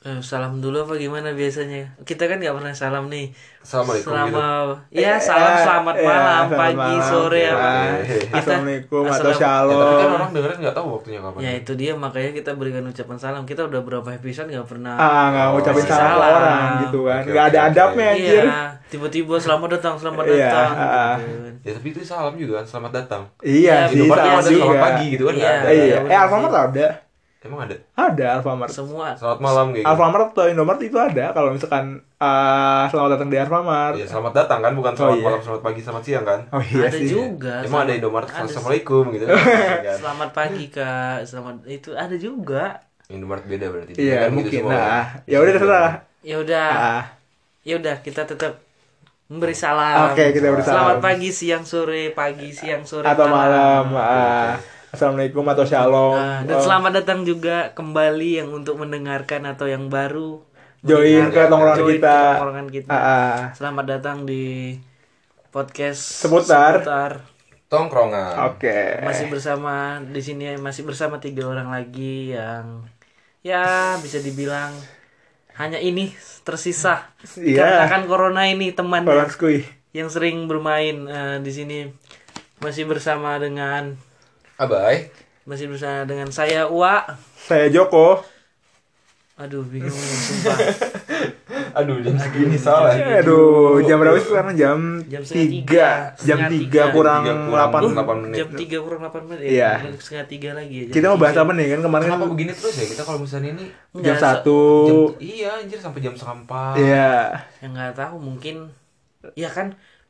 Eh, salam dulu apa gimana biasanya? Kita kan nggak pernah salam nih. Assalamualaikum Selama gitu. ya salam Eh, selamat eh, malam, selamat pagi, malam. sore Ya. apa. Kita- Assalamualaikum atau Assalam- Ya, shalom. tapi kan orang dengerin nggak tahu waktunya kapan. Ya itu dia makanya kita berikan ucapan salam. Kita udah berapa episode nggak pernah. ah nggak ngucapin Kasih salam salam. orang gitu kan nggak ada oke. adabnya anjir Iya, tiba-tiba selamat datang, selamat Iya, datang. ah. gitu kan. Ya tapi itu salam juga kan, selamat datang. iya Ya, sih iya sama ada selamat pagi gitu kan Iya. ada. iya eh. Alfamart ada Emang ada. ada Alfamart Semua Selamat malam kayak gitu. Alfamart atau Indomaret itu ada kalau misalkan ah, selamat datang di Alfamart Iya, selamat datang kan, bukan Oh, selamat iya. malam, selamat pagi, selamat siang kan. oh iya ada sih juga. Emang ada Selamat- Indomaret, ada- assalamualaikum gitu. kan. Selamat pagi kak, selamat itu ada juga. Indomaret beda berarti. iya Kan gitu mungkin semua. nah ya udah terserah Ya udah, ah ya udah kita tetap memberi salam. Oke, kita beri Selamat salam. pagi, siang, sore, pagi, siang, sore, atau malam ah. Assalamualaikum atau shalom Nah, dan Oh. selamat datang juga kembali yang untuk mendengarkan atau yang baru Join ke tongkrongan kita. ke tongkrongan kita. Ah, ah. Selamat datang di podcast Seputar. Tongkrongan. oke Masih bersama di sini masih bersama tiga orang lagi yang ya bisa dibilang hanya ini tersisa. Iya. Karena kan corona ini teman yang sering bermain eh, di sini masih bersama dengan Abai. masih bersama dengan saya Uwa. saya Joko Aduh bingung sumpah. Aduh, jam segini salah. Aduh, jam berapa sih sekarang? Jam, Jam setengah tiga. tiga. Jam Setengah tiga tiga. kurang Tiga kurang delapan. delapan menit. Jam 3 kurang 8 menit Iya. ya. Setengah tiga lagi ya. jam Kita mau bahas tiga. apa nih kan kemarin Kenapa begini terus ya kita kalau misalnya ini jam Enggak, se- satu. jam, iya anjir sampai jam setengah empat. Iya. Ya nggak tahu mungkin ya kan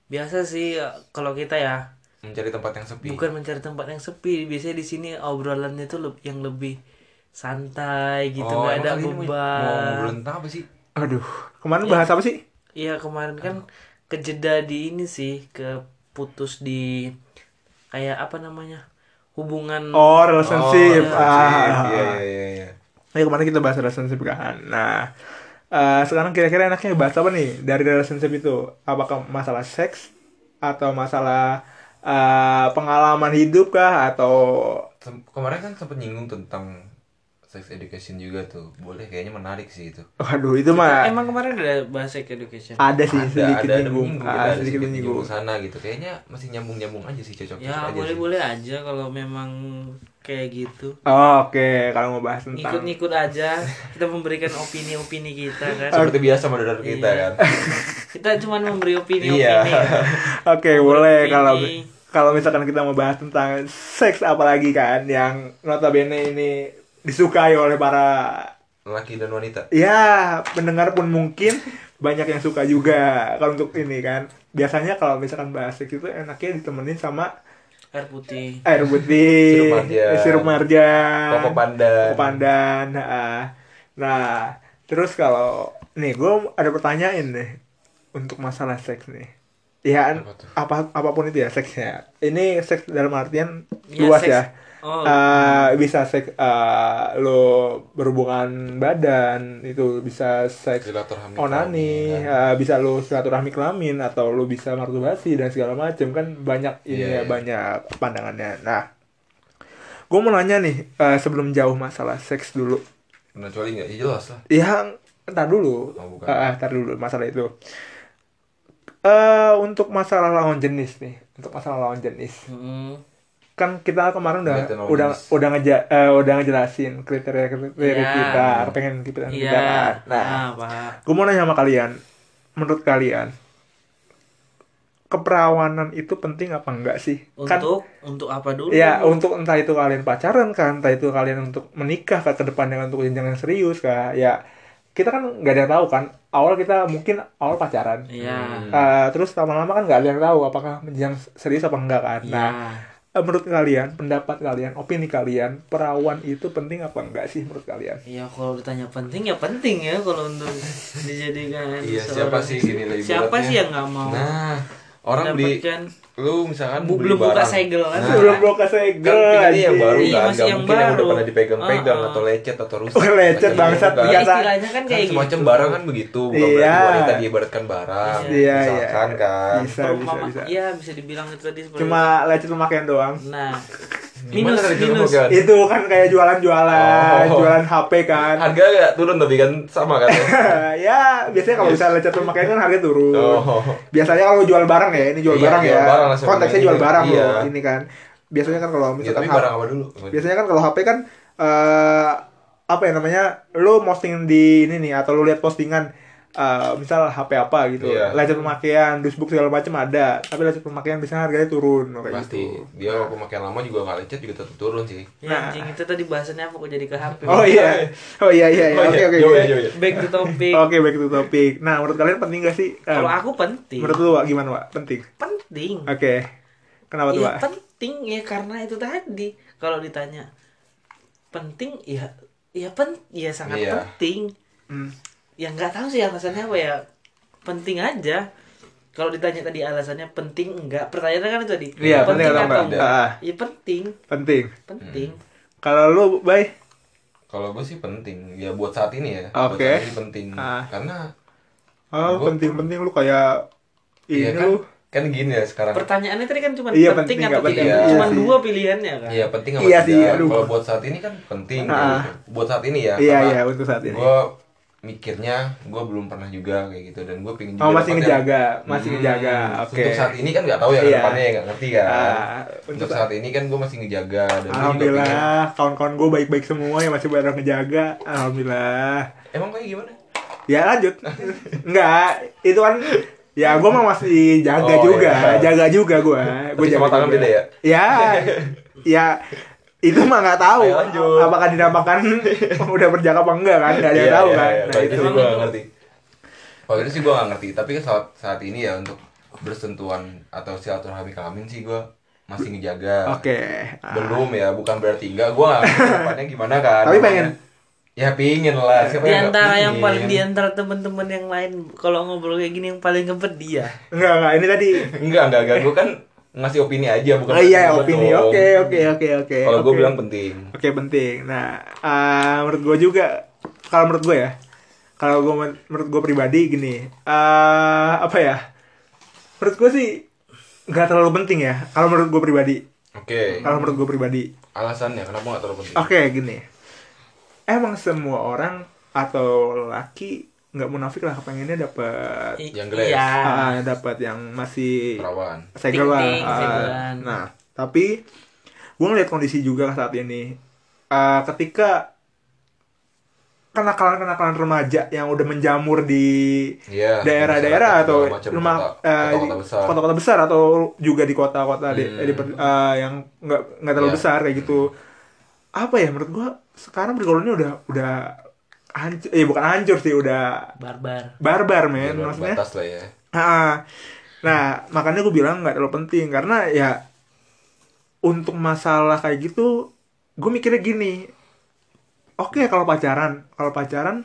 biasa sih kalau kita ya Mencari tempat yang sepi. bukan mencari tempat yang sepi biasanya di sini obrolannya tuh yang lebih santai gitu Oh, nggak emang ada mau- Mau beban ngobrolin tentang apa sih? Aduh, kemarin bahas apa sih? iya kemarin kan kejeda di ini sih ke putus di kayak apa namanya hubungan Oh, relationship. Oh, ah. Iya, iya, iya, iya. Ya kemarin kita bahas relationship kan. Nah, eh, sekarang kira-kira enaknya bahas apa nih dari relationship itu? Apakah masalah seks atau masalah eh, pengalaman hidup kah atau Kemarin kan sempet nyinggung tentang sex education juga tuh. Boleh kayaknya menarik sih itu. Waduh, itu mah emang kemarin ada bahas sex education ada sih ada sedikit ada ada nyinggung. menyinggung Ah, ada sedikit menyinggung. sana gitu. Kayaknya masih nyambung-nyambung aja sih cocok ya aja boleh sih. boleh aja kalau memang kayak gitu Oh, Oke, kalau mau bahas tentang ikut-ikut aja kita memberikan opini-opini kita kan Seperti biasa moderator kita Iya. kan. kita cuma memberi opini-opini Iya. Oke, boleh Opini. kalau kalau misalkan kita mau bahas tentang seks apalagi kan yang notabene ini disukai oleh para Laki dan wanita. ya pendengar pun mungkin banyak yang suka juga kalau untuk ini kan biasanya kalau misalkan bahas seks itu enaknya ditemenin sama air putih air putih Sirup marjan. sirup marjan Koko pandan. koko pandan ah. nah terus kalau nih gue ada pertanyaan nih untuk masalah seks nih ya Apa tuh? apa apa pun itu ya seksnya ini seks dalam artian Ya, luas seks. ya oh Eh, bisa seks eh, lo berhubungan badan itu bisa seks onani kelamin, kan. eh, bisa lo silaturahmi kelamin atau lo bisa masturbasi dan segala macam kan banyak ini Iya, ya iya. banyak pandangannya nah gue mau nanya nih eh, sebelum jauh masalah seks dulu Pernah cuali nggak? Ya jelas lah. yang entar dulu Oh, bukan. Ah, ah, entar dulu masalah itu eh untuk masalah lawan jenis nih untuk masalah lawan jenis Mm. kan kita kemarin udah Kelihatan udah jenis. udah ngeja eh, udah ngejelasin kriteria kriteria Iya. kita pengen kita kita kan. nah ah, Pak. gue mau nanya sama kalian menurut kalian keperawanan itu penting apa enggak sih kan untuk untuk apa dulu ya untuk entah itu kalian pacaran kan entah itu kalian untuk menikah kah ke depannya untuk jenjang yang serius kah ya kita kan nggak ada yang tahu kan awal kita mungkin awal pacaran. Iya. Hmm. Eh, terus lama-lama kan nggak ada yang tahu apakah jenjang serius apa enggak kan. Iya. Nah eh, menurut kalian pendapat kalian opini kalian perawan itu penting apa enggak sih menurut kalian? Ya kalau ditanya penting ya penting ya kalau untuk dijadikan Iya, seorang siapa sih gini lah Siapa sih yang nggak mau? Nah, orang beli lu misalkan Bu- beli belum buka barang. segel kan? Nah, belum buka segel kan pinginnya yang baru Iya, kan, yang mungkin yang udah baru. pernah dipegang-pegang Ah, ah. atau lecet atau rusak. Oh, lecet, bangsat. itu kan. Ya, istilahnya kan kayak semacam gitu. barang kan begitu, bukan Iya. berarti wanita diibaratkan barang. Iya, misalkan iya. kan. Bisa, bisa, bisa. Iya bisa dibilang itu tadi cuma lecet pemakaian doang. Nah Minus, tadi itu minus. Bukan? Itu kan kayak jualan-jualan, Oh. jualan HP kan. Harga nggak turun tapi kan sama kan? ya, biasanya kalau misalnya lecet pemakaian kan harga turun. Oh. Biasanya kalau jual barang ya, ini jual Iya, barang jual ya. barang Konteksnya ini. jual barang Iya. loh, ini kan. Biasanya kan kalau Ya, misalkan HP barang apa dulu? biasanya kan kalau HP kan eh apa ya namanya lu posting di ini nih atau lu lihat postingan eh, misal HP apa gitu Iya. lecet pemakaian dusbook segala macam ada tapi lecet pemakaian biasanya harganya turun kayak Pasti. gitu Dia kalau pemakaian lama juga nggak lecet juga tetap turun sih. Ya, Nah. anjing itu tadi bahasannya apa kok jadi ke HP? oh iya oh iya iya iya. Oh, oke iya. oke Iya, oke. iya, iya. Back to topic. oke back to topic nah menurut kalian penting gak sih Eh, Kalau aku penting. menurut lu Wak, gimana Wak? penting penting. oke kenapa tuh Iya Wak? penting ya karena itu tadi kalau ditanya penting ya ya pen ya sangat Iya. penting. Hmm. Ya nggak tahu sih alasannya apa ya. Penting aja. Kalau ditanya tadi alasannya penting enggak? Pertanyaannya kan itu tadi. Iya, penting atau enggak? enggak? Ah. Ya penting, penting penting. kalau lu bay Kalau gue sih penting. Ya buat saat ini ya. Oke. Saat ini penting. Ah. Karena oh Gua- penting penting lu kayak iya ini kan, lu kan gini ya sekarang. Pertanyaannya tadi kan cuma Iya, penting, penting atau nggak tidak. penting. Cuma Iya sih. dua pilihannya kan. Iya penting apa Iya sih, tidak. Kalau buat saat ini kan penting. Ah. gitu. Buat saat ini ya. iya karena iya untuk saat ini Gue mikirnya gue belum pernah juga kayak gitu dan gue pengen juga Oh masih ngejaga, yang- masih Hmm, ngejaga. Oke. Untuk saat ini kan nggak tahu ya Iya. ke depannya ya nggak ngerti kan. Ah, untuk untuk saat ini kan gue masih ngejaga dan. Alhamdulillah, kawan-kawan gue baik-baik semua yang masih pada ngejaga. Alhamdulillah. Emang kayak gimana? Ya lanjut. Enggak, itu kan ya gue mah masih jaga Oh, juga, iya. jaga juga gue. Gue sama tangan beda ya? Ya, ya itu mah nggak tahu. Ayo, lanjut. Apakah dinamakan udah berjaga apa enggak kan? Nggak ada yang Iya, tahu iya, kan. iya. Nah itu. itu sih gue nggak ngerti. Kalau itu sih gue nggak ngerti. Tapi kan saat saat ini ya untuk bersentuhan atau silaturahmi kelamin sih gue masih ngejaga. Oke. Ah. Belum ya, bukan berarti enggak. Gue nggak depannya gimana kan. Tapi pengen. Ya pingin lah. Siapa Di yang antara yang pingin? paling di antara teman-teman yang lain kalau ngobrol kayak gini yang paling ngebet dia. Enggak, enggak. Ini tadi Enggak, enggak, enggak. Gue kan ngasih opini aja bukan Oh iya, opini. Oke, oke, oke, oke. Kalau gue bilang penting. Oke penting. Nah, eh, menurut gue juga, kalau menurut gue ya, kalau gue menurut gue pribadi gini, eh apa ya? Menurut gue sih nggak terlalu penting ya. Kalau menurut gue pribadi, Oke. kalau menurut gue pribadi, Alasannya kenapa nggak terlalu penting? oke gini. Emang semua orang atau laki nggak munafik lah kepengennya dapat Yang glass. Iya. ah, dapat yang masih Perawan. segel lah. Segelan. nah, tapi gue ngeliat kondisi juga saat ini. Ah, ketika kenakalan-kenakalan remaja yang udah menjamur di Iya. daerah-daerah atau rumah kota- eh, di kota-kota besar. besar atau juga di kota-kota di- Hmm. di per- eh, yang nggak nggak terlalu Iya. besar kayak gitu. Apa ya menurut gua sekarang bergaulnya udah udah hancur, eh bukan hancur sih udah Barbar. barbar men maksudnya. batas lah ya. Ah, nah, makanya gue bilang nggak terlalu penting karena ya untuk masalah kayak gitu, gue mikirnya gini. Oke kalau pacaran, kalau pacaran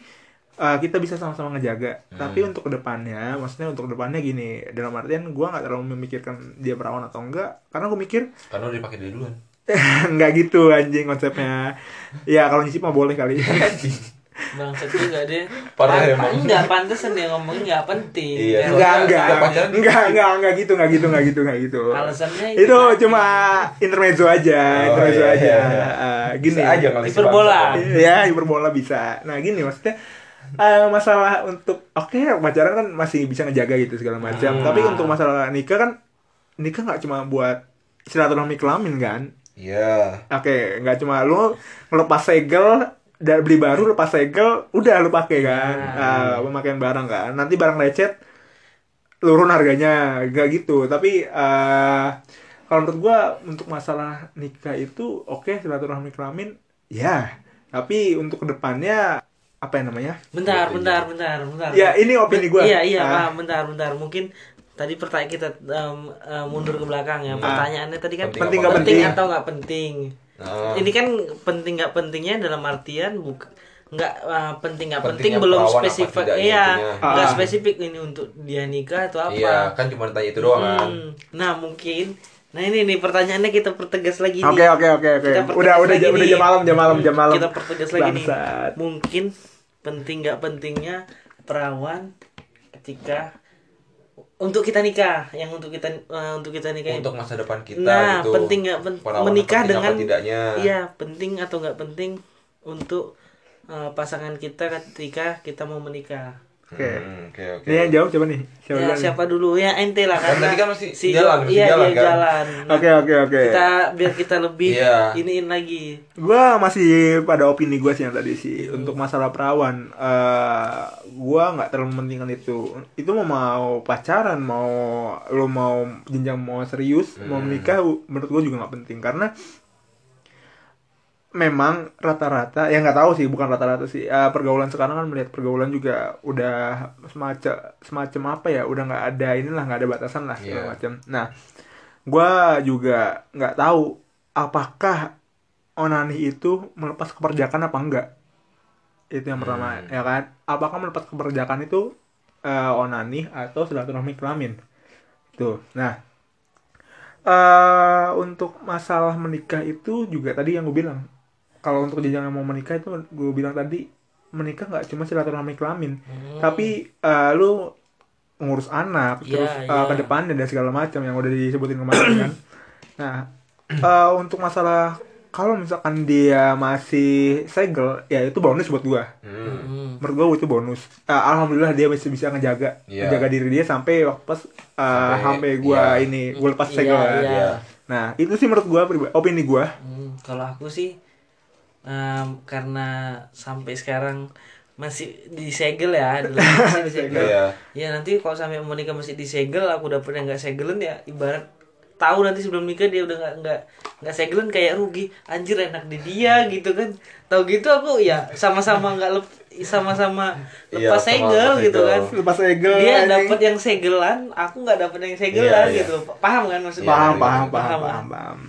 eh, kita bisa sama-sama ngejaga. Hmm. Tapi untuk ke depannya, maksudnya untuk ke depannya gini, dalam artian gue nggak terlalu memikirkan dia perawan atau enggak, karena gue mikir Karena udah dipakai dari duluan. nggak gitu anjing konsepnya. Ya kalau nyicip mah boleh kali. Bangsat juga deh. Parah Pan- emang. Enggak pantesan dia ngomongin enggak penting. Iya, Ya, Enggak, enggak, pacaran enggak, enggak, enggak gitu, enggak gitu, enggak gitu, enggak gitu. Alasannya itu tadi. cuma intermezzo aja, Oh, intermezzo iya, aja. iya, iya. Eh, gini. Bisa aja kali Hiperbola. Ya, hiperbola bisa. Nah, gini maksudnya eh, masalah untuk oke pacaran kan masih bisa ngejaga gitu segala macam. Hmm. Tapi untuk masalah nikah kan nikah nggak cuma buat silaturahmi kelamin kan. Iya. Oke, nggak cuma lu ngelepas segel dan beli baru lepas segel udah lu pakai kan Nah. Ah, pemakaian barang kan nanti barang lecet turun harganya gak gitu tapi eh kalau menurut gua untuk masalah nikah itu oke silaturahmi kelamin ya tapi untuk ke depannya apa yang namanya Bentar, Iya. bentar, bentar, bentar. ya ini opini gua Iya, iya, Ah. Bentar, bentar. Mungkin tadi pertanyaan kita em, em, mundur ke belakang ya. Pertanyaannya tadi kan Penting penting penting atau nggak penting. Nah, Ini kan penting nggak pentingnya dalam artian bukan nggak eh, penting nggak penting belum spesifik. tidak iya nggak Ah. spesifik ini untuk dia nikah atau apa. Iya, kan cuma tanya itu doang kan. Hmm, nah mungkin. Nah ini nih pertanyaannya kita pertegas lagi oke nih oke oke. Oke pertegas udah udah jam- udah jam malam jam malam jam malam. Kita pertegas lagi nih. Mungkin penting nggak pentingnya perawan ketika untuk kita nikah yang untuk kita eh, untuk kita nikah untuk masa depan kita nah gitu. penting nggak pen- menikah dengan tidaknya. Iya penting atau nggak penting untuk eh, pasangan kita ketika kita mau menikah Oke. Hmm, oke oke Ini yang jawab siapa nih? Siapa ya nih? siapa dulu ya ente lah Kan karena tadi kan masih si jalan, masih iya jalan dia kan? jalan Oke oke oke. kita biar kita lebih Iya. iniin lagi Gua masih pada opini gue sih yang tadi sih untuk masalah perawan. eh gua nggak terlalu mementingkan itu. Itu mau mau pacaran, mau lo mau jenjang mau serius, mau menikah, menurut gua juga nggak penting karena memang rata-rata ya nggak tahu sih bukan rata-rata sih. Eh, pergaulan sekarang kan melihat pergaulan juga udah semacam semacam apa ya udah nggak ada inilah nggak ada batasan lah segala Iya. macam. Nah gua juga nggak tahu apakah onani itu melepas keperjakan apa enggak itu yang pertama Hmm. ya kan? Apakah melepas keperjakan itu eh, onani atau silaturahmi kelamin? Tuh nah. Eh untuk masalah menikah itu juga tadi yang gue bilang kalau untuk jenjang yang mau menikah itu gue bilang tadi menikah nggak cuma silaturahmi kelamin Hmm. tapi eh, lu ngurus anak Iya, terus eh, iya. ke depannya dan segala macam yang udah disebutin kemarin kan nah eh, untuk masalah kalau misalkan dia masih segel ya itu bonus buat gua Hmm. Menurut gua itu bonus Eh, alhamdulillah dia masih bisa ngejaga Iya. ngejaga diri dia sampai waktu pas eh, Sampai- sampai gua iya. ini gua lepas segel kan. iya. nah itu sih menurut gua opini gua Hmm, kalau aku sih em, karena sampai sekarang masih disegel ya dulu masih disegel. Iya. ya nanti kalau sampai mau nikah masih disegel aku dapetnya nggak segelan ya ibarat tahu nanti sebelum nikah dia udah nggak nggak nggak segelan kayak rugi. Anjir enak di dia gitu kan. Tahu gitu aku ya sama-sama nggak lep sama-sama Iya, lepas sama segel lepas gitu kan. Lepas segel dia dapat yang segelan aku nggak dapet yang segelan Iya, iya. gitu. Paham kan maksudnya? Paham Iya, paham iya. paham Paham, paham paham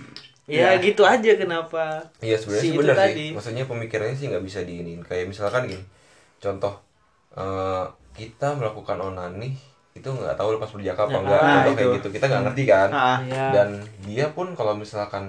ya gitu aja kenapa Iya sebenarnya Si sih itu benar tadi. sih. Maksudnya pemikirannya sih nggak bisa diinin. Kayak misalkan gini, contoh eh, kita melakukan onani itu nggak tahu lepas berjaka apa Nah, enggak. nah, contoh itu. kayak gitu kita nggak ngerti kan. Ah, Iya. Dan dia pun kalau misalkan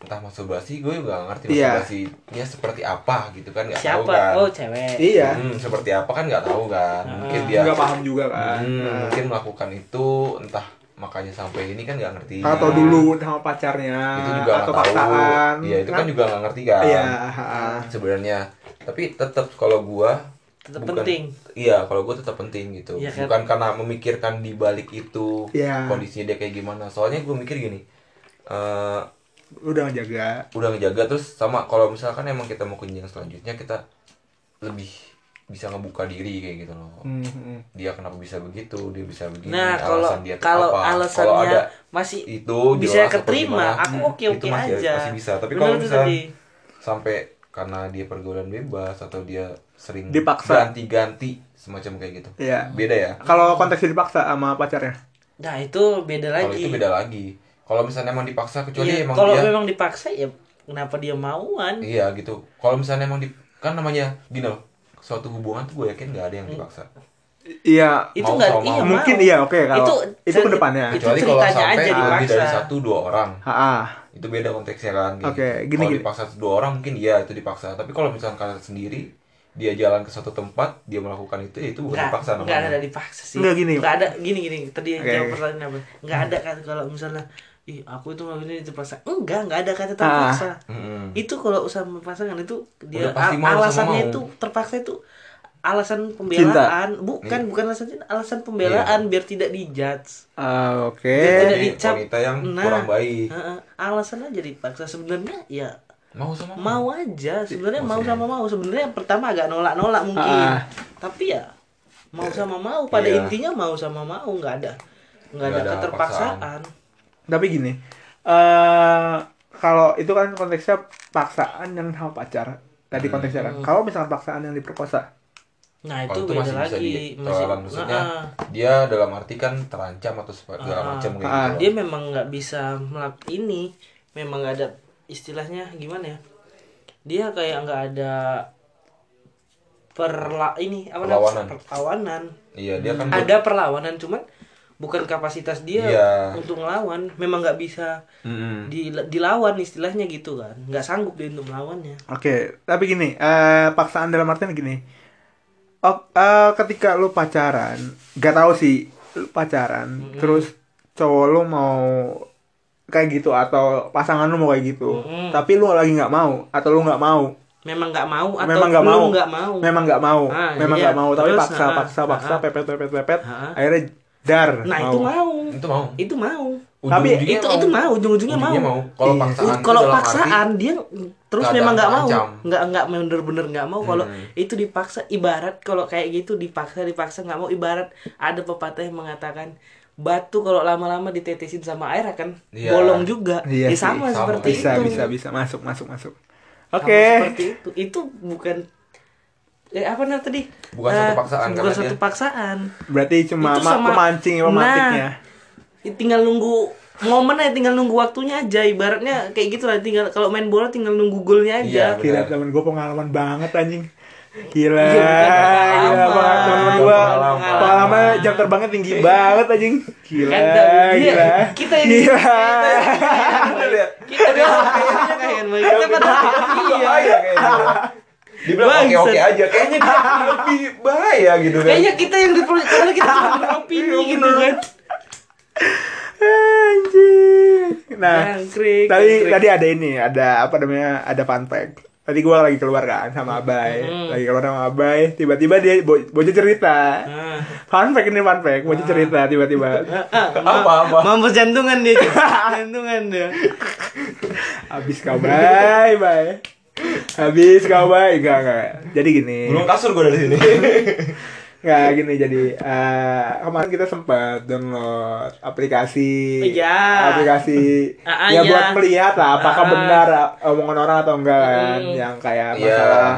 entah masturbasi, gue juga nggak ngerti Iya. masturbasinya seperti apa gitu kan nggak tahu siapa kan. oh cewek iya Hmm, seperti apa kan nggak tahu kan. Mungkin dia nggak paham juga kan hmm, Nah. mungkin melakukan itu entah makanya sampai ini kan nggak ngerti. atau dulu sama pacarnya itu juga atau paksaan Iya itu kan juga nggak ngerti kan. iya ah. sebenarnya tapi tetap kalau gua Tetap bukan- penting. iya kalau gua tetap penting gitu Iya kan? bukan karena memikirkan di balik itu Iya. kondisinya dia kayak gimana soalnya gua mikir gini eh udah ngejaga udah ngejaga terus sama kalau misalkan emang kita mau jenjang selanjutnya kita lebih bisa ngebuka diri kayak gitu loh Hmm, hmm. dia kenapa bisa begitu dia bisa begini Nah, kalau alasan dia kalau apa. Kalau alasannya ada masih itu bisa keterima, gimana, aku hmm, oke-oke itu masih, aja. masih bisa tapi Bener kalau misalnya tadi. sampai karena dia pergaulan bebas atau dia sering Dipaksa. ganti-ganti semacam kayak gitu Iya. beda ya kalau konteksnya dipaksa sama pacarnya Nah, itu beda kalau lagi. itu beda lagi kalau misalnya emang dipaksa kecuali Iya, emang kalau dia memang dipaksa ya kenapa dia mauan? iya gitu kalau misalnya emang di kan namanya gini loh suatu hubungan tuh gue yakin nggak ada yang dipaksa iya Itu sama iya mau. Mungkin iya, oke, kalau itu itu ke depannya. Itu kecuali kalau sampai aja lebih dipaksa. dari satu dua orang ah. itu beda konteksnya kan. Oke, gini, kalau gini. dipaksa satu dua orang mungkin iya itu dipaksa tapi kalau misalkan kalian sendiri dia jalan ke suatu tempat dia melakukan itu ya itu bukan dipaksa enggak namanya ada dipaksa sih. Enggak, gini. Enggak ada gini gini. Tadi yang Oke, jawab pertanyaan apa? Enggak ada kan kalau misalnya ih aku itu nggak ini terpaksa. Enggak, enggak ada kata Ah. terpaksa. Mm-mm. Itu kalau sama pasangan itu dia alasannya itu terpaksa itu alasan pembelaan, bukan Iya. bukan alasan cinta, alasan pembelaan biar tidak dijudge. Ah, oke Biar tidak dicap. wanita yang Nah, kurang baik Heeh, alasan aja dipaksa sebenarnya ya mau sama mau aja sebenarnya mau sama mau sebenarnya yang pertama agak nolak-nolak mungkin Ah. tapi ya mau sama mau pada Iya. intinya mau sama mau nggak ada nggak ada, Nggak ada keterpaksaan tapi gini eh kalau itu kan konteksnya paksaan yang sama pacar tadi Hmm. konteksnya kan kalau misalkan paksaan yang diperkosa nah itu itu beda masih bisa lagi ditoleran maksudnya Nah, dia dalam arti kan terancam atau segala Ah, macam ah. gitu. loh. dia memang nggak bisa melak ini memang nggak ada istilahnya gimana ya dia kayak nggak ada perla ini apa namanya? Perlawanan. perlawanan Iya, dia kan ada perlawanan cuman bukan kapasitas dia Iya. untuk ngelawan memang nggak bisa Mm-mm. di, dilawan istilahnya gitu kan nggak sanggup dia untuk melawannya Oke, tapi gini, eh paksaan dalam artian gini. Oh, eh, ketika lu pacaran, gak tahu sih lu pacaran terus cowok lu mau kayak gitu atau pasangan lu mau kayak gitu Mm-mm. tapi lu lagi nggak mau atau lu nggak mau memang nggak mau atau memang nggak lu mau nggak mau memang nggak mau Ah, memang iya. nggak mau tapi Terus, paksa ah, paksa paksa ah, ah. pepet pepet pepet Ah. akhirnya dar. Nah itu mau. Itu mau. itu mau. Tapi Ujung-ujungnya itu itu mau ujung-ujungnya mau, Ujungnya mau. Kalau Iya. paksaan. Kalau paksaan dia terus ada memang nggak mau. nggak nggak bener-bener nggak mau. Kalau Hmm. itu dipaksa ibarat kalau kayak gitu dipaksa dipaksa nggak mau ibarat ada pepatah yang mengatakan batu kalau lama-lama ditetesin sama air akan Iya. bolong juga. Iya Ya sih, sama, sama. seperti bisa itu. bisa bisa. Masuk masuk masuk. Oke. seperti itu. Itu bukan eh apa namanya tadi Bukan Eh, satu paksaan, bukan satu dia- paksaan berarti cuma Itu ma- sama- pemancing ya pemantiknya Nah, tinggal nunggu momen aja tinggal nunggu waktunya aja ibaratnya kayak gitu lah tinggal kalau main bola tinggal nunggu golnya aja Iya, Gila Benar. temen gue pengalaman banget anjing Gila, Iya, gila pengalaman. banget temen gue Pengalaman. Jam terbangnya tinggi banget anjing Gila, Kan gila kita yang- Gila kita dia kayaknya Bang. kita pada iya Bahaya kayaknya. Dibilang Bangsat. oke-oke aja. Kayaknya dia lebih bahaya gitu kan. kayaknya kita yang di karena kita cuma beropini gitu kan Anjing Nah, Jangkrik, tadi jangkrik. tadi ada ini, ada apa namanya? Ada fun fact. Tadi gua lagi keluar kan sama Abai, Mm. lagi keluar sama Abai, tiba-tiba dia bo bocah cerita. Ah. Fun fact ini fun fact, bocah cerita tiba-tiba. Ah, Apa, apa? mampus jantungan dia jantungan dia Habis kau bye bye. Habis kau bye, enggak enggak. Jadi gini. Belum kasur gue dari sini. Enggak gini jadi eh, kemarin kita sempat download aplikasi Iya. aplikasi Ah, ah, ya iya. buat melihat lah apakah Ah. benar uh, omongan orang atau enggak kan Hmm. yang kayak Iya. masalah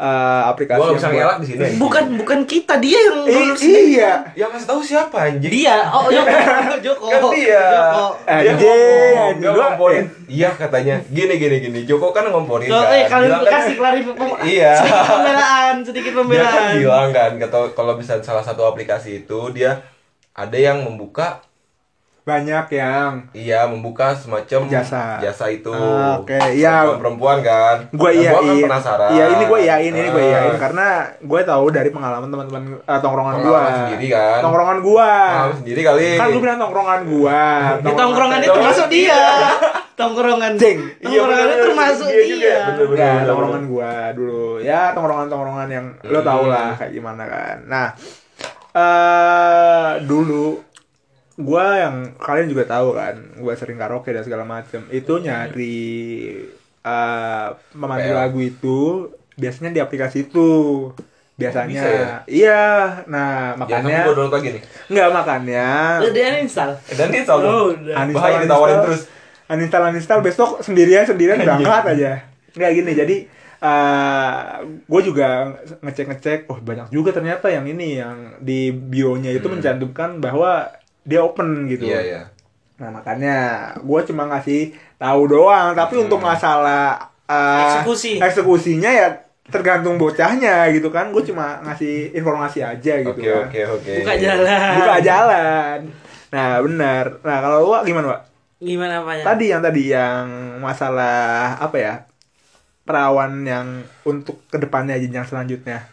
eh, aplikasi yang bisa buat- ngelak di sini. bukan bukan kita dia yang I- download sendiri. iya Ya kasih tahu siapa anjing. dia oh Joko Joko Kan dia. Joko Dia Anjing, Gua- ngomporin. Iya katanya. Gini gini gini. Joko kan ngomporin kan. eh kalian kan- kasih klarifikasi Iya. sedikit pembelaan sedikit dia kan pembelaan bilang kan kalau kalau bisa salah satu aplikasi itu dia ada yang membuka banyak yang iya membuka semacam Jasa. jasa itu Ah, oke, iya. Perempuan- perempuan kan gue Nah, iya gua kan penasaran iya ini gue iyain ini gue Ah. iyain karena gue tahu dari pengalaman teman-teman eh, tongkrongan gue sendiri kan tongkrongan gue Pengalaman sendiri kali kan lu bilang tongkrongan gue di tongkrongan itu termasuk dia tongkrongan Cing. Iya, tongkrongan bener, itu termasuk dia juga. dia Bener, bener. Enggak, tongkrongan gua dulu. Ya, tongkrongan-tongkrongan yang lo Hmm. tau lah kayak gimana kan. Nah, eh dulu gua yang kalian juga tahu kan, gua sering karaoke dan segala macem. Itu nyari eh pemandu PL. lagu itu biasanya di aplikasi itu. Biasanya. bisa ya? Iya. Nah, makanya gue download lagi nih enggak makanya udah dia install Eh, dan dia tahu Oh, udah. Uninstall, bahaya ditawarin uninstall. terus uninstall uninstall besok sendirian sendirian berangkat aja nggak gini jadi gue juga ngecek ngecek oh banyak juga ternyata yang ini yang di bionya itu Hmm. mencantumkan bahwa dia open gitu. Iya iya. Nah makanya gue cuma ngasih tahu doang tapi Hmm. untuk masalah uh, Eksekusi. eksekusinya ya tergantung bocahnya gitu kan. Gue cuma ngasih informasi aja gitu oke kan. oke oke. Buka jalan. Buka jalan. Nah benar. Nah kalau lu Wak, gimana pak gimana apanya? Tadi yang tadi yang masalah apa ya perawan yang untuk ke depannya jenjang selanjutnya.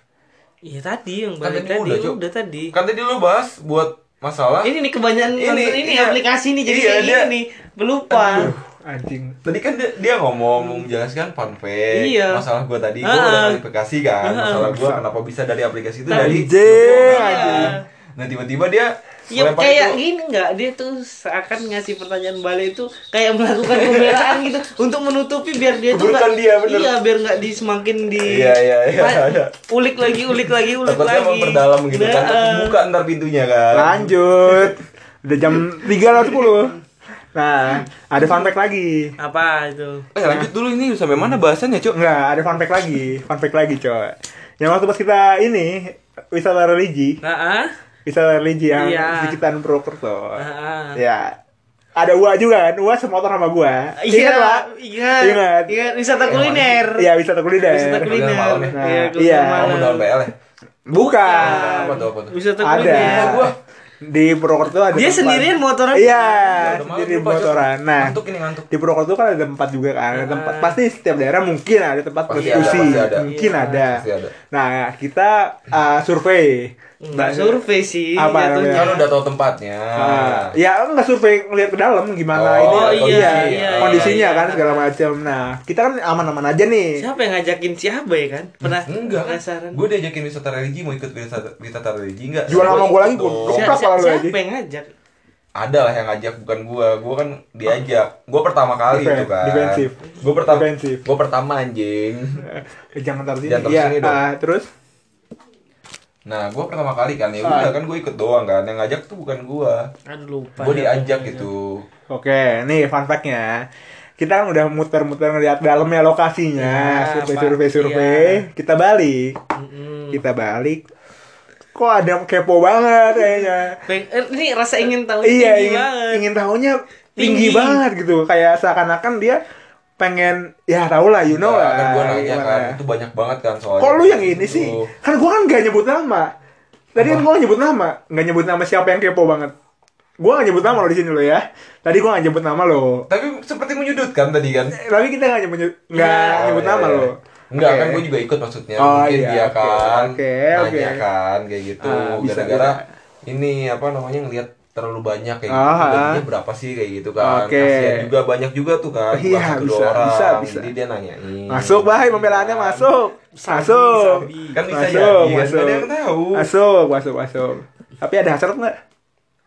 Iya tadi yang Kan balik tadi tadi udah, udah tadi. Kan tadi lu bahas buat masalah ini nih kebanyakan Ini, nonton ini iya. aplikasi nih jadi Iya, kayak dia- gini pelupa Aduh, anjing Tadi kan dia, dia ngomong menjelaskan fun fact Iya. masalah gua tadi gua Ah. udah klarifikasi kan Ah. masalah gua kenapa bisa dari aplikasi itu Nah, dari anjing, Iya. Nah tiba-tiba dia Ya melempar kayak itu. gini nggak? Dia tuh seakan ngasih pertanyaan balik itu kayak melakukan pembelaan gitu. Untuk menutupi biar dia tuh Keburukan dia, bener. iya biar nggak di semakin di Iya, iya, iya, iya. ulik lagi ulik lagi ulik takutnya lagi. memperdalam gitu. Kan Nah, Terus buka ntar pintunya kan? Lanjut. Udah jam tiga lewat sepuluh. Nah ada fun fact lagi. Apa itu? Eh lanjut dulu ini sampai mana bahasannya cuk? Enggak, ada fun fact lagi. Fun fact lagi coy yang waktu pas kita ini wisata religi. Nah ah wisata religi yang Iya. sekitar Purwokerto ah, ah. ya ada Ua juga kan Ua semotor sama gua Iya, Pak? ingat, Ingat. ingat wisata kuliner. Iya wisata kuliner Wisata kuliner. ya? Iya, Nah, kuliner iya. malam. kamu PL ya Bukan apa tuh apa tuh Wisata Ada. kuliner. Gua di Purwokerto ada Dia tempat- sendirian motoran? iya Udah malam, sendiri motoran nah Ngantuk ini ngantuk. di Purwokerto kan ada tempat juga kan ada tempat Ah. pasti setiap daerah mungkin ada tempat ada, ada. mungkin Iya. ada Pasti ada. nah kita uh, survei Enggak survei sih Apa jatuhnya. Kan udah tahu tempatnya. Ah, ya enggak survei ngeliat ke dalam gimana Oh, ini iya, kondisi- iya, kondisinya iya. kan segala macam. Nah, kita kan aman-aman aja nih. Siapa yang ngajakin si Abai kan? Pernah Enggak kan? penasaran? Gue diajakin wisata religi mau ikut wisata, wisata religi enggak? Jual nama gua lagi, Koprak si- kalau lu siapa yang ngajak? Ada lah yang ngajak bukan gua. Gua kan diajak. Gua pertama kali Defen- itu kan. defensif. Gua pertama. Defensif. Gua pertama anjing. Eh, jangan taruh sini. Jangan taruh Iya, sini dong. ah, terus Nah, gua pertama kali kan ya Ah. udah kan gua ikut doang kan. Yang ngajak tuh bukan gua. Aduh lupa. Gua dah diajak gitu. Oke, nih fun fact-nya. Kita kan udah muter-muter ngeliat dalamnya lokasinya, Ya, survei-survei Pak. survei. Kita balik. Mm-mm. Kita balik. Kok ada kepo banget kayaknya. Eh, ini rasa ingin tahu iya, ingin, banget. ingin tahunya tinggi, Tinggi. banget gitu. Kayak seakan-akan dia pengen ya tau lah, you know Nah, lah. kan gua nanya kan, itu banyak banget kan soalnya. Kok lu yang ini Gitu. sih? Kan gua kan gak nyebut nama. Tadi kan gua gak nyebut nama, gak nyebut nama siapa yang kepo banget. Gua gak nyebut nama lo di sini lo ya. Tadi gua gak nyebut nama lo. Tapi seperti menyudutkan tadi kan. Eh, Tapi kita gak nyebut nggak Iya. nyebut Oh, nama iya, lo. Enggak Oke. kan gue juga ikut maksudnya. Oh, Mungkin iya, dia oke, kan oke, nanya oke. kan kayak gitu. Ah, Gara-gara bisa. ini apa namanya ngelihat terlalu banyak kayak Ah, gitu. ah. Gajinya berapa sih kayak gitu kan. Oke. Kasihan juga banyak juga tuh kan. Iya, bisa, orang. bisa, bisa. Jadi dia nanyain. Masuk bahai pembelaannya Kan. masuk. Masuk. Kan bisa Masuk, jadi kan. masuk. Ada yang tahu. Masuk, masuk, masuk. Tapi ada hasrat nggak?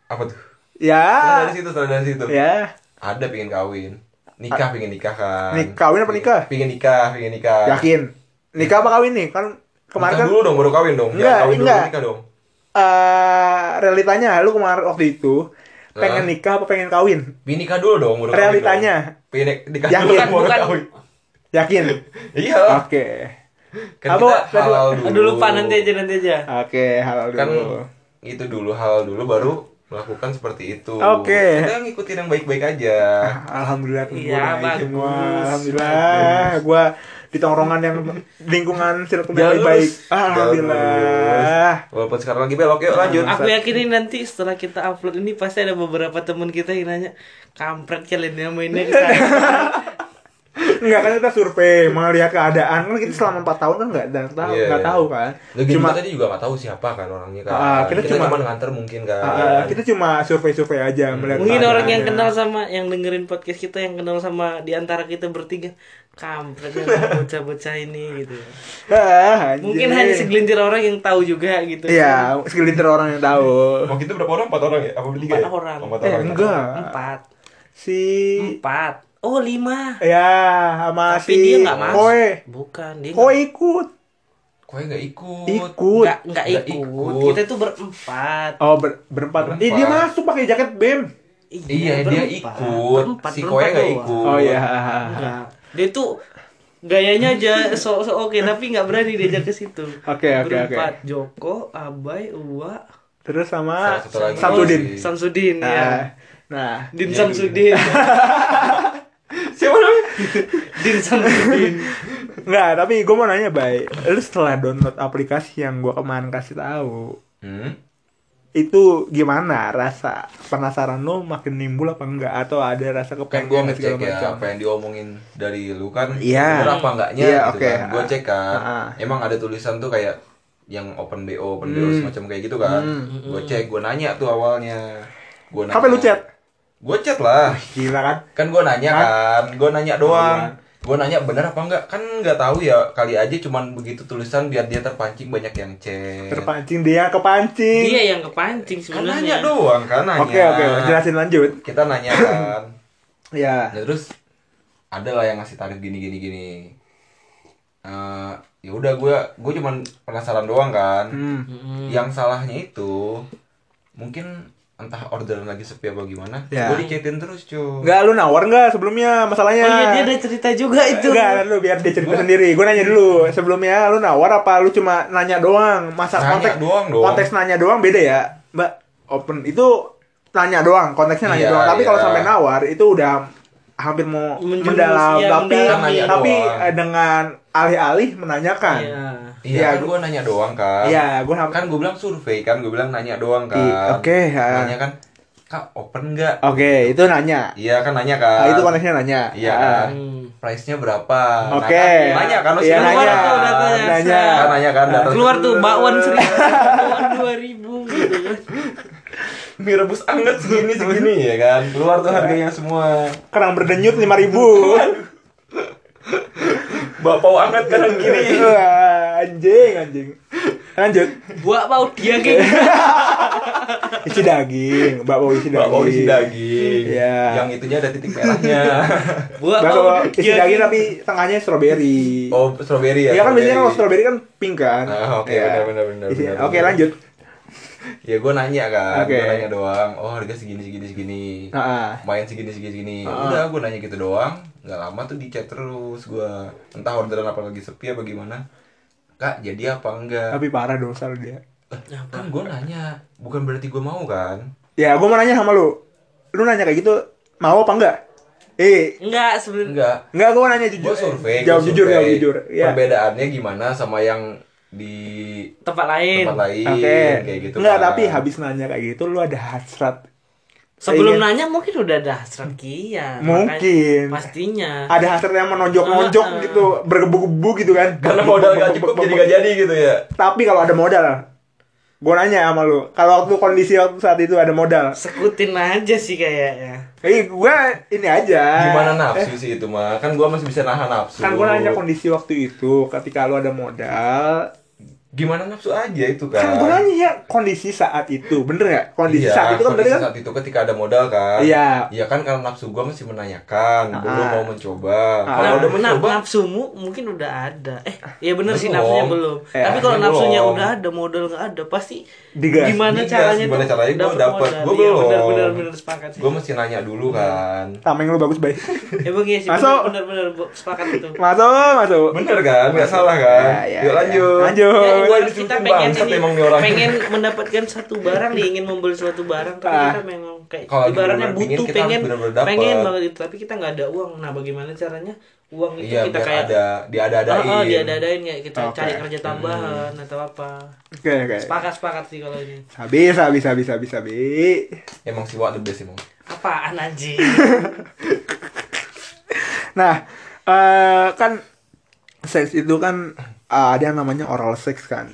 Apa tuh? Ya. Setelah dari situ, dari situ. Ya. Ada pengen kawin. Nikah pengen nikah kan. Nik- kawin apa nikah? Pengen nikah, pengen nikah. Yakin. Nikah apa kawin nih? Kan kemarin Nikah kan dulu dong baru kawin dong. Enggak, Jangan kawin dulu enggak. nikah dong. Eh realitanya lu kemarin waktu itu pengen nikah apa pengen kawin? Pengen nikah dulu dong kawin Realitanya. dong. Pengen nik- nikah Yakin? dulu baru Bukan. kawin. Yakin? Iya. Oke. Kan Apa, kita halal dulu. Aduh lupa nanti aja nanti aja. Oke, halal dulu. Kan itu dulu halal dulu baru melakukan seperti itu. Oke. Kita ngikutin yang baik-baik aja. Alhamdulillah Iya, bagus, semua. bagus. Alhamdulillah gua di tongkrongan yang lingkungan circle yang baik. Alhamdulillah. Walaupun sekarang lagi belok yuk lanjut. Aku yakin ini nanti setelah kita upload ini pasti ada beberapa teman kita yang nanya kampret kalian yang mainnya ke sana." Enggak kan kita survei melihat keadaan kan kita selama 4 tahun kan enggak dan tahu Iya, enggak iya. tahu kan. Lagi Cuma tadi juga nggak tahu siapa kan orangnya kan. Ah, kita kita, cuma- cuma nganter mungkin kan. ah, kita cuma survei-survei aja melihat Mungkin orang yang kenal sama yang dengerin podcast kita yang kenal sama di antara kita bertiga kampret yang bocah-bocah ini gitu. Ah, anjir. Mungkin hanya segelintir orang yang tahu juga gitu. Iya, segelintir orang yang tahu. Oh kita berapa orang? Empat orang ya? Apa bertiga? Empat ya? orang. Empat Eh, orang. enggak. Empat. Si Empat. Oh lima. ya sama Tapi si dia nggak masuk. Koe. Bukan dia. Koe ikut. Kok nggak ikut? Ikut. Nggak nggak Nggak ikut. ikut. Kita tuh berempat. Oh, ber- berempat. Berempat. Eh, dia masuk pakai jaket BEM. Iya, dia berempat. ikut. Berempat, Si Koe nggak ikut. Oh iya. Enggak. Dia tuh gayanya aja so, so oke tapi nggak berani diajak ke situ. Oke, oke, Berempat Joko, Abai, Uwa, Terus sama. Samsudin. Samsudin ya. Nah, nah. Din Iya, Samsudin. Siapa namanya? Din. Enggak, tapi gue mau nanya, Bay. Lu setelah download aplikasi yang gue kemarin kasih tahu, Hmm? itu gimana rasa penasaran lu makin nimbul apa enggak atau ada rasa Kan kepengen gue segala ngecek ya macam? apa yang diomongin dari lu kan Iya. bener apa enggaknya Iya, gitu oke. kan. Gue cek kan. Ah, ah. Emang ada tulisan tuh kayak yang open BO, open BO Hmm. semacam kayak gitu kan. Gue cek, gue nanya tuh awalnya. Gue nanya. Apa lu chat? Gue chat lah. Gila kan? Kan gue nanya kan, gue nanya doang. Iya. Gue nanya bener apa enggak? Kan nggak tahu ya. Kali aja cuman begitu tulisan biar dia terpancing banyak yang chat. Terpancing dia kepancing. Dia yang kepancing Kan nanya sebenarnya. doang kan nanya. Oke, oke, jelasin lanjut. Kita nanya kan. Ya. Nah, terus ada lah yang ngasih tarif gini gini gini. Eh, ya udah gue gue cuman penasaran doang kan. Hmm. Mm-mm. Yang salahnya itu mungkin entah orderan lagi sepi apa gimana. Ya. Gue dicetin terus cuy. Enggak, lu nawar enggak sebelumnya masalahnya? Oh iya dia ada cerita juga itu. Enggak, lu biar dia cerita sendiri. Gue nanya dulu, sebelumnya lu nawar apa lu cuma nanya doang? Masa Nanya konteks doang dong. konteks nanya doang beda ya, Mbak. Open itu nanya doang, konteksnya nanya Iya, doang. Tapi kalau iya. sampai nawar itu udah hampir mau Menjurus, mendalam, iya, tapi mendalam, tapi doang. eh, dengan alih-alih menanyakan. Iya. Iya, Iya, kan gue nanya doang kan. Iya, gue Kan gue bilang survei kan, gue bilang nanya doang kan. Iya, oke, ya. Nanya kan, kak open nggak? Oke, itu nanya. Iya kan nanya kan. Ah, itu konteksnya nanya. Iya Ah. kan. Price-nya berapa? Nah, Oke. kan, nanya kan lo Iya, sih Keluar nanya. tuh datanya. Nanya. Kan nanya kan. Keluar tuh bakwan seribu, bakwan dua ribu gitu kan. mie rebus anget segini segini ya kan. Keluar tuh harganya semua. Kerang berdenyut 5000 ribu. Bapau anget kadang gini. Anjing, anjing. Lanjut. Buat mau dia kayak gitu. Isi daging, bakso isi daging. Bapau isi daging. Iya. Yang itunya ada titik merahnya. Buat Bakso mau isi dia daging tapi tengahnya strawberry. oh, strawberry ya. Iya kan biasanya kalau strawberry. kan pink kan. Ah, oke, Iya. benar, benar, benar, benar, Oke, benar. lanjut. Ya gue nanya kan, Oke. gue nanya doang. Oh harga segini segini segini. Heeh. Main segini segini segini. Ah. Udah gue nanya gitu doang. Gak lama tuh di chat terus gue. Entah orderan apa lagi sepi apa gimana. Kak jadi apa enggak? Tapi parah dosa lu dia. Eh, kan gue nanya, bukan berarti gue mau kan? Ya, gua mau nanya sama lu. Lu nanya kayak gitu, mau apa enggak? Eh, Enggak sebenarnya. Enggak. enggak gua nanya jujur. Gue survei. Jawab gua jujur, jawab jujur. Iya. Perbedaannya gimana sama yang di Tempat lain. tempat lain Oke. kayak gitu. Enggak, kan. tapi habis nanya kayak gitu lu ada hasrat. Sebelum Ingin- nanya mungkin udah ada hasrat Kia. Mungkin. Makanya- Pastinya. Ada hasrat yang menonjok-nonjok Ah, ah. gitu, bergebu-gebu gitu kan. karena modal gak cukup jadi gak jadi gitu ya. Tapi kalau ada modal, gue nanya sama lu, kalau waktu kondisi waktu saat itu ada modal, Sekutin aja sih kayaknya. eh gue ini aja. Gimana Eh, nafsu sih itu mah? Kan gue masih bisa nahan nafsu. kan gue nanya kondisi waktu itu, ketika lu ada modal, Gimana nafsu aja itu kan? kan gue nanya kondisi saat itu, bener nggak? Kondisi Iya, saat itu kan kondisi kan? saat itu ketika ada modal kan Iya. Iya kan karena nafsu gua masih menanyakan Belum Ah. mau mencoba Ah. Kalau Nah, udah nah, mencoba nafsumu mungkin udah ada. Eh, ya bener sih Belum. nafsunya belum. Eh, Tapi kalau belum. nafsunya udah ada, modal nggak ada, pasti Digas. gimana Digas, caranya gimana caranya gua dapet. modal. Gua Iya, belum. bener bener bener sepakat sih. Gue mesti nanya dulu kan Tameng lu bagus baik. Ya bang iya sih, Masuk. bener bener bener sepakat itu. masuk, masuk. Bener kan? Gak salah kan? Ya, ya, Yuk ya. lanjut Lanjut. Ya, Gua kita pengen ini, emang pengen mendapatkan satu barang nih, ingin membeli suatu barang, tapi Ah. kita memang kayak ibaratnya butuh, kita pengen, pengen banget itu, tapi kita nggak ada uang. Nah, bagaimana caranya uang itu Iya kita kayak ada Diada-adain Oh, oh, diada-adain kayak kita Oke. cari kerja tambahan atau apa. Oke, oke. Sepakat sepakat sih kalau ini. Habis, habis, habis, habis, habis. Emang si Wak the best emang Apaan anjing? Nah, eh kan seks itu kan eh, ada yang namanya oral sex kan.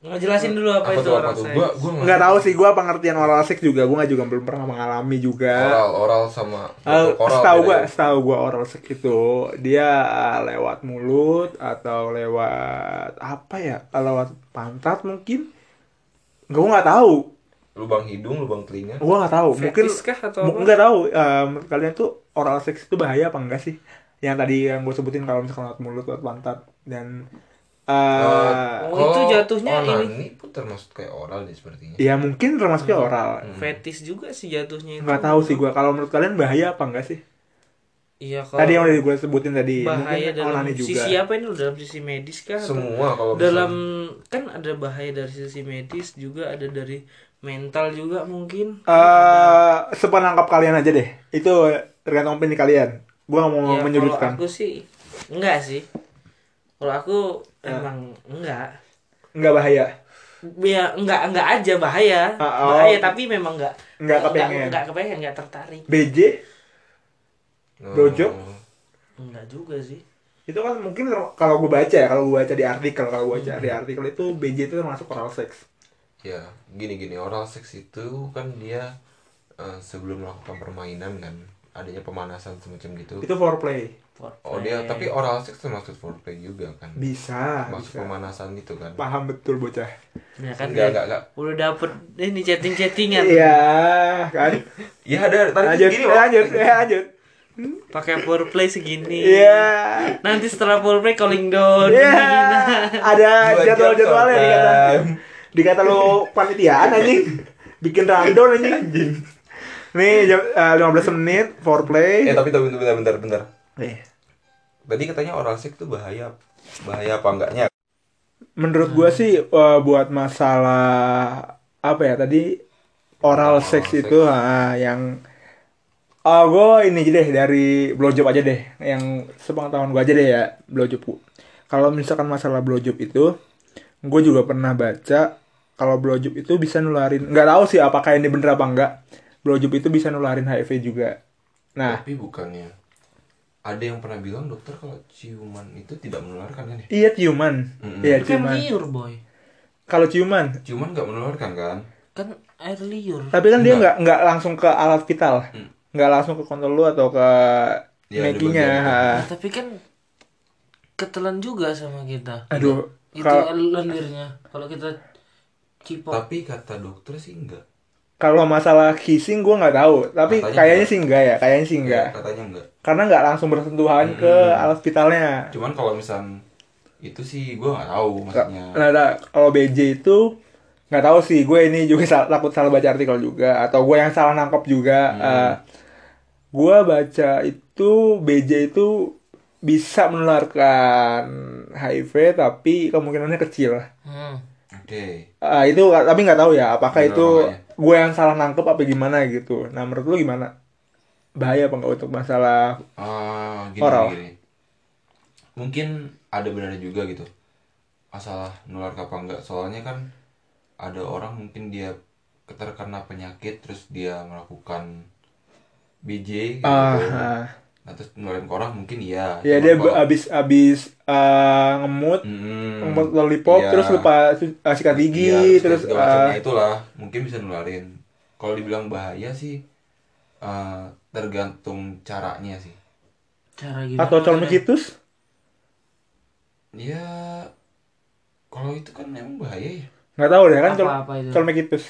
Ngejelasin dulu apa, Apa itu tuh? seks. Gua gua Nggak tahu sih gua pengertian oral sex juga, gua nggak juga belum pernah mengalami juga. Oral, oral sama Eh, oral setahu beda gua, ya? setahu gua oral sex itu dia eh, lewat mulut atau lewat apa ya? Lewat pantat mungkin? Gua nggak tahu. Lubang hidung, lubang telinga Gua nggak tahu. Mungkin kah atau nggak tahu. Em, kalian tuh oral sex itu bahaya apa enggak sih? Yang tadi yang gue sebutin kalau misalkan lewat mulut, lewat pantat dan eh Oh, itu jatuhnya onani ini. pun termasuk kayak oral deh sepertinya ya mungkin termasuknya oral. Fetish juga sih jatuhnya itu. Nggak tahu sih gua. Kalau menurut kalian bahaya apa enggak sih? Iya kalau Tadi yang udah gue sebutin tadi bahaya mungkin dalam juga. sisi apa ini dalam sisi medis kah? atau Semua kalau dalam kan ada bahaya dari sisi medis juga ada dari mental juga mungkin. Eh, sepenangkap kalian aja deh. Itu tergantung opini kalian. Gua mau Ya, menyudutkan. Kalau aku sih enggak sih. Kalau aku Ya. emang enggak. Nggak bahaya. Ya enggak enggak aja bahaya. Ah, oh. Bahaya tapi memang enggak Nggak kepengen. Enggak, kepengen, enggak tertarik. BJ Oh. Enggak juga sih. itu kan mungkin kalau gue baca ya kalau gue baca di artikel kalau gue baca Hmm. di artikel itu BJ itu termasuk oral sex Ya, gini-gini oral sex itu kan dia eh, sebelum melakukan permainan kan adanya pemanasan semacam gitu. itu foreplay Oh dia tapi oral sex termasuk foreplay juga kan. bisa Masuk bisa pemanasan itu kan. paham betul bocah Ya kan Enggak, dia enggak, enggak. udah dapet ini chatting-chattingan. iya kan Ya ada tadi lanjut gini eh, lanjut eh, lanjut Pakai foreplay segini. iya Nanti setelah foreplay calling down. iya begini. ada Dua jam jadwal jadwalnya short dikata dikata lo panitiaan anjing bikin rundown anjing nih jam eh, 15 menit foreplay Eh tapi tapi bentar bentar bentar. Eh, Tadi katanya oral sex itu bahaya. Bahaya apa enggaknya? menurut gua sih eh, buat masalah apa ya tadi oral Oral sex sex. itu ah, yang ah gue ini aja deh dari blowjob aja deh yang sepengetahuan gua aja deh ya blowjob kalau misalkan masalah blowjob itu gue juga pernah baca kalau blowjob itu bisa nularin nggak tahu sih apakah ini bener apa enggak blowjob itu bisa nularin HIV juga nah Tapi bukannya ada yang pernah bilang dokter kalau ciuman itu tidak menularkan kan ya? iya ciuman Mm-mm. iya Itu kan ciuman liur boy. kalau ciuman Ciuman nggak menularkan kan? Kan air liur. tapi kan dia Enggak. nggak nggak langsung ke alat vital Hmm. nggak langsung ke kontol lu atau ke Ya. Nah, tapi kan ketelan juga sama kita. aduh Itu lendirnya. Kalau kita cipok. Tapi kata dokter sih enggak. Kalau masalah kissing gue nggak tahu tapi Katanya kayaknya enggak. sih enggak ya kayaknya sih enggak Ya, katanya enggak. karena nggak langsung bersentuhan ke Hmm. alat vitalnya Cuman kalau misal itu sih gue nggak tahu maksudnya. Nah, nah, kalau BJ itu nggak tahu sih gue ini juga sal- takut salah baca artikel juga atau gue yang salah nangkep juga. Hmm. Eh, gue baca itu BJ itu bisa menularkan HIV tapi kemungkinannya kecil. Hmm. Oke. Eh, itu tapi nggak tahu ya apakah Bener itu makanya. Gue yang salah nangkep apa gimana gitu. Nah menurut lu gimana? Bahaya apa nggak untuk masalah Ah, gini, Oral. gini. Mungkin ada benarnya juga gitu. Masalah nular apa enggak. Soalnya kan ada orang mungkin dia terkena penyakit terus dia melakukan BJ gitu. ah. Terus nularin ke orang mungkin iya. ya Cuman dia kalau- abis abis eh, ngemut Mm-mm. ngemut lollipop Iya. terus lupa eh, sikat gigi Iya, terus macamnya eh, itulah mungkin bisa nularin. Kalau dibilang bahaya sih eh, tergantung caranya sih. Cara gimana? atau colmekitus Ya kalau itu kan emang bahaya ya. nggak tahu deh kan colmekitus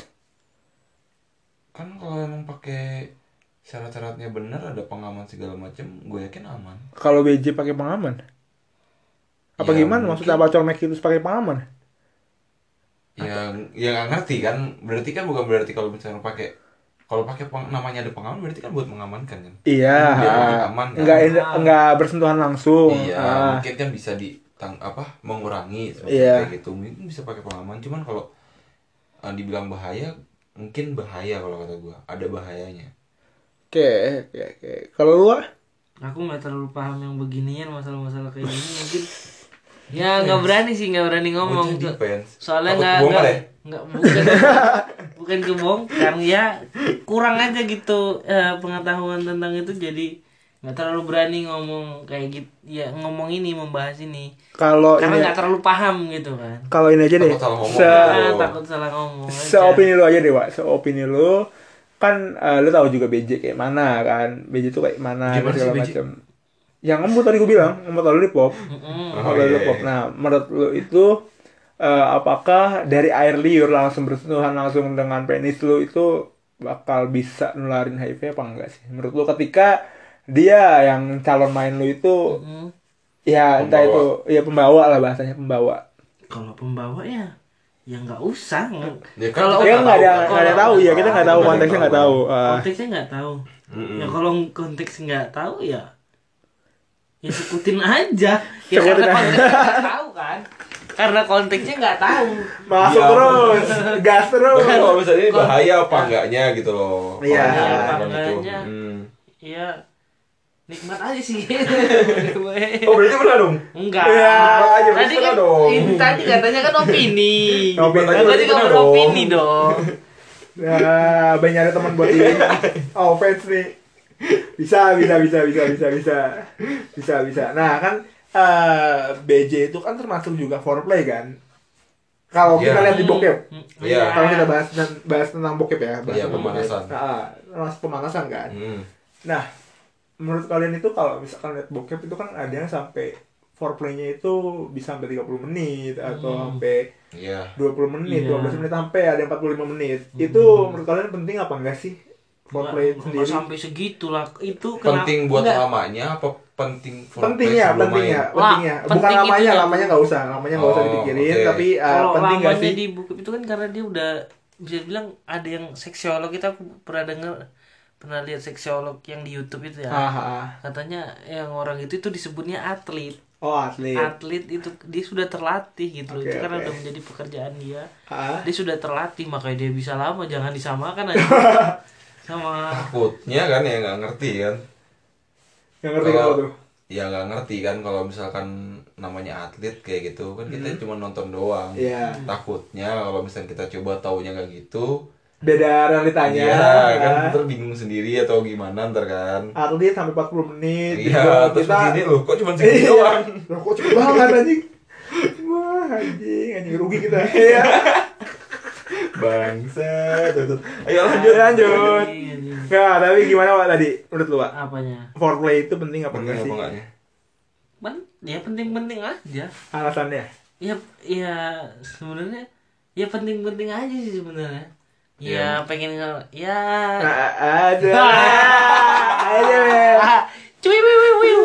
Kan kalau emang pakai syarat-syaratnya benar ada pengaman segala macam, gue yakin aman. kalau BJ pakai pengaman apa Ya, gimana mungkin- maksudnya apa colmekitus pakai pengaman Ya, ya nggak ngerti kan. Berarti kan bukan berarti kalau misalnya pakai kalau pakai peng- namanya ada pengaman berarti kan buat mengamankan kan. iya Biar ah. aman, kan? nggak nggak bersentuhan langsung Iya, Ah. mungkin kan bisa di tang apa mengurangi seperti Iya. kayak gitu. Mungkin bisa pakai pengaman, cuman kalau uh, dibilang bahaya, mungkin bahaya kalau kata gua. Ada bahayanya. Oke oke oke kalau lu ah? Aku nggak terlalu paham yang beginian masalah-masalah kayak gini mungkin. Ya nggak berani sih nggak berani ngomong. Fans. Soalnya nggak nggak ya? nggak bukan bukan kebongkar ya kurang aja gitu eh, pengetahuan tentang itu jadi nggak terlalu berani ngomong kayak gitu ya ngomong ini membahas ini kalau karena ini nggak terlalu paham gitu kan kalau ini aja deh Takut salah ngomong se. Ah, takut salah ngomong aja. seopini lu aja deh Wak seopini lu kan eh, lu tahu juga BJ kayak mana kan BJ tuh kayak mana Gimana segala macam yang ngemut tadi gue bilang Mm-mm. Oh, ngemut iya, lollipop iya. nah menurut lu itu eh, apakah dari air liur langsung bersentuhan langsung dengan penis lu itu bakal bisa nularin HIV apa enggak sih menurut lu ketika dia yang calon main lu itu Mm. ya entah Pembawa. itu ya pembawa lah bahasanya pembawa kalau pembawa ya ya nggak usah Ya kan Kalau- kita ya nggak ada nggak ada Kalau- tahu ya kita nggak tahu konteksnya nggak tahu Ah, konteksnya nggak tahu ya kalau konteks nggak tahu ya ya ikutin aja ya Ikutin karena aja. konteksnya nggak tahu kan karena konteksnya nggak tahu masuk Ya. terus gas terus kalau misalnya ini bahaya apa enggaknya gitu loh. Iya. Kalau Apa itu. enggaknya. Hmm. Nikmat aja sih Oh berarti pernah dong? enggak Ya, aja, tadi bisa kan dong. ini tadi katanya kan opini Opini. kan tadi kan Bener dong. beropini dong Nah, banyak nyari teman buat ini. Oh, fans nih. Bisa, bisa, bisa, bisa, bisa, bisa. Bisa, bisa. Nah, kan eh, BJ itu kan termasuk juga foreplay kan? Kalau kita Iya. lihat di bokep. Iya. Kalau kita bahas bahas tentang bokep ya, bahas Iya, tentang pemanasan. bokep. Nah, pemanasan kan. Hmm. Nah, menurut kalian itu kalau misalkan lihat bokep itu kan ada yang sampai foreplaynya itu bisa sampai 30 menit atau Hmm. sampai Iya. 20 menit, Iya. 12 menit sampai ada yang 45 menit. Hmm. Itu menurut kalian penting apa enggak sih? Foreplay Nggak- sendiri. sampai segitulah itu kenapa- Penting buat nggak. lamanya apa penting foreplay Pentingnya, sebelum pentingnya? Wah, pentingnya. Bukan penting lamanya, lamanya nggak usah, lamanya nggak usah Oh, dipikirin, oke. tapi uh, kalau penting nggak lamanya sih? di buku itu kan karena dia udah bisa bilang ada yang seksiolog kita aku pernah dengar pernah lihat seksiolog yang di YouTube itu ya Ah, ah, katanya yang orang itu itu disebutnya atlet Oh, atlet. atlet itu dia sudah terlatih gitu loh Oke, itu karena oke. udah menjadi pekerjaan dia Ah, dia sudah terlatih makanya dia bisa lama jangan disamakan aja sama Takutnya kan ya nggak ngerti kan. yang ngerti Kalau- tuh. Ya nggak ngerti kan kalau misalkan namanya atlet kayak gitu kan kita cuma nonton doang Hmm. Iya. takutnya kalau misalnya kita coba taunya kayak gitu Beda realitanya. Iya, kan kan. ntar bingung sendiri atau gimana ntar kan Atlet sampai 40 menit. iya terus begini loh kok cuma segini Iya. doang Loh, kok cepet banget anjing. Wah, anjing, anjing rugi kita. Iya. bangsa ayo lanjut Lanjut. Enggak, tapi gimana Pak tadi menurut lu, Pak? apanya Foreplay itu penting apa penting enggak apa sih? enggaknya Ben, ya penting-penting aja Alasannya? ya ya sebenarnya ya penting-penting aja sih sebenarnya Ya, iya, yang... pengen ya. Ya... Ada... Ah, ada... Cuy, wiu, wiu.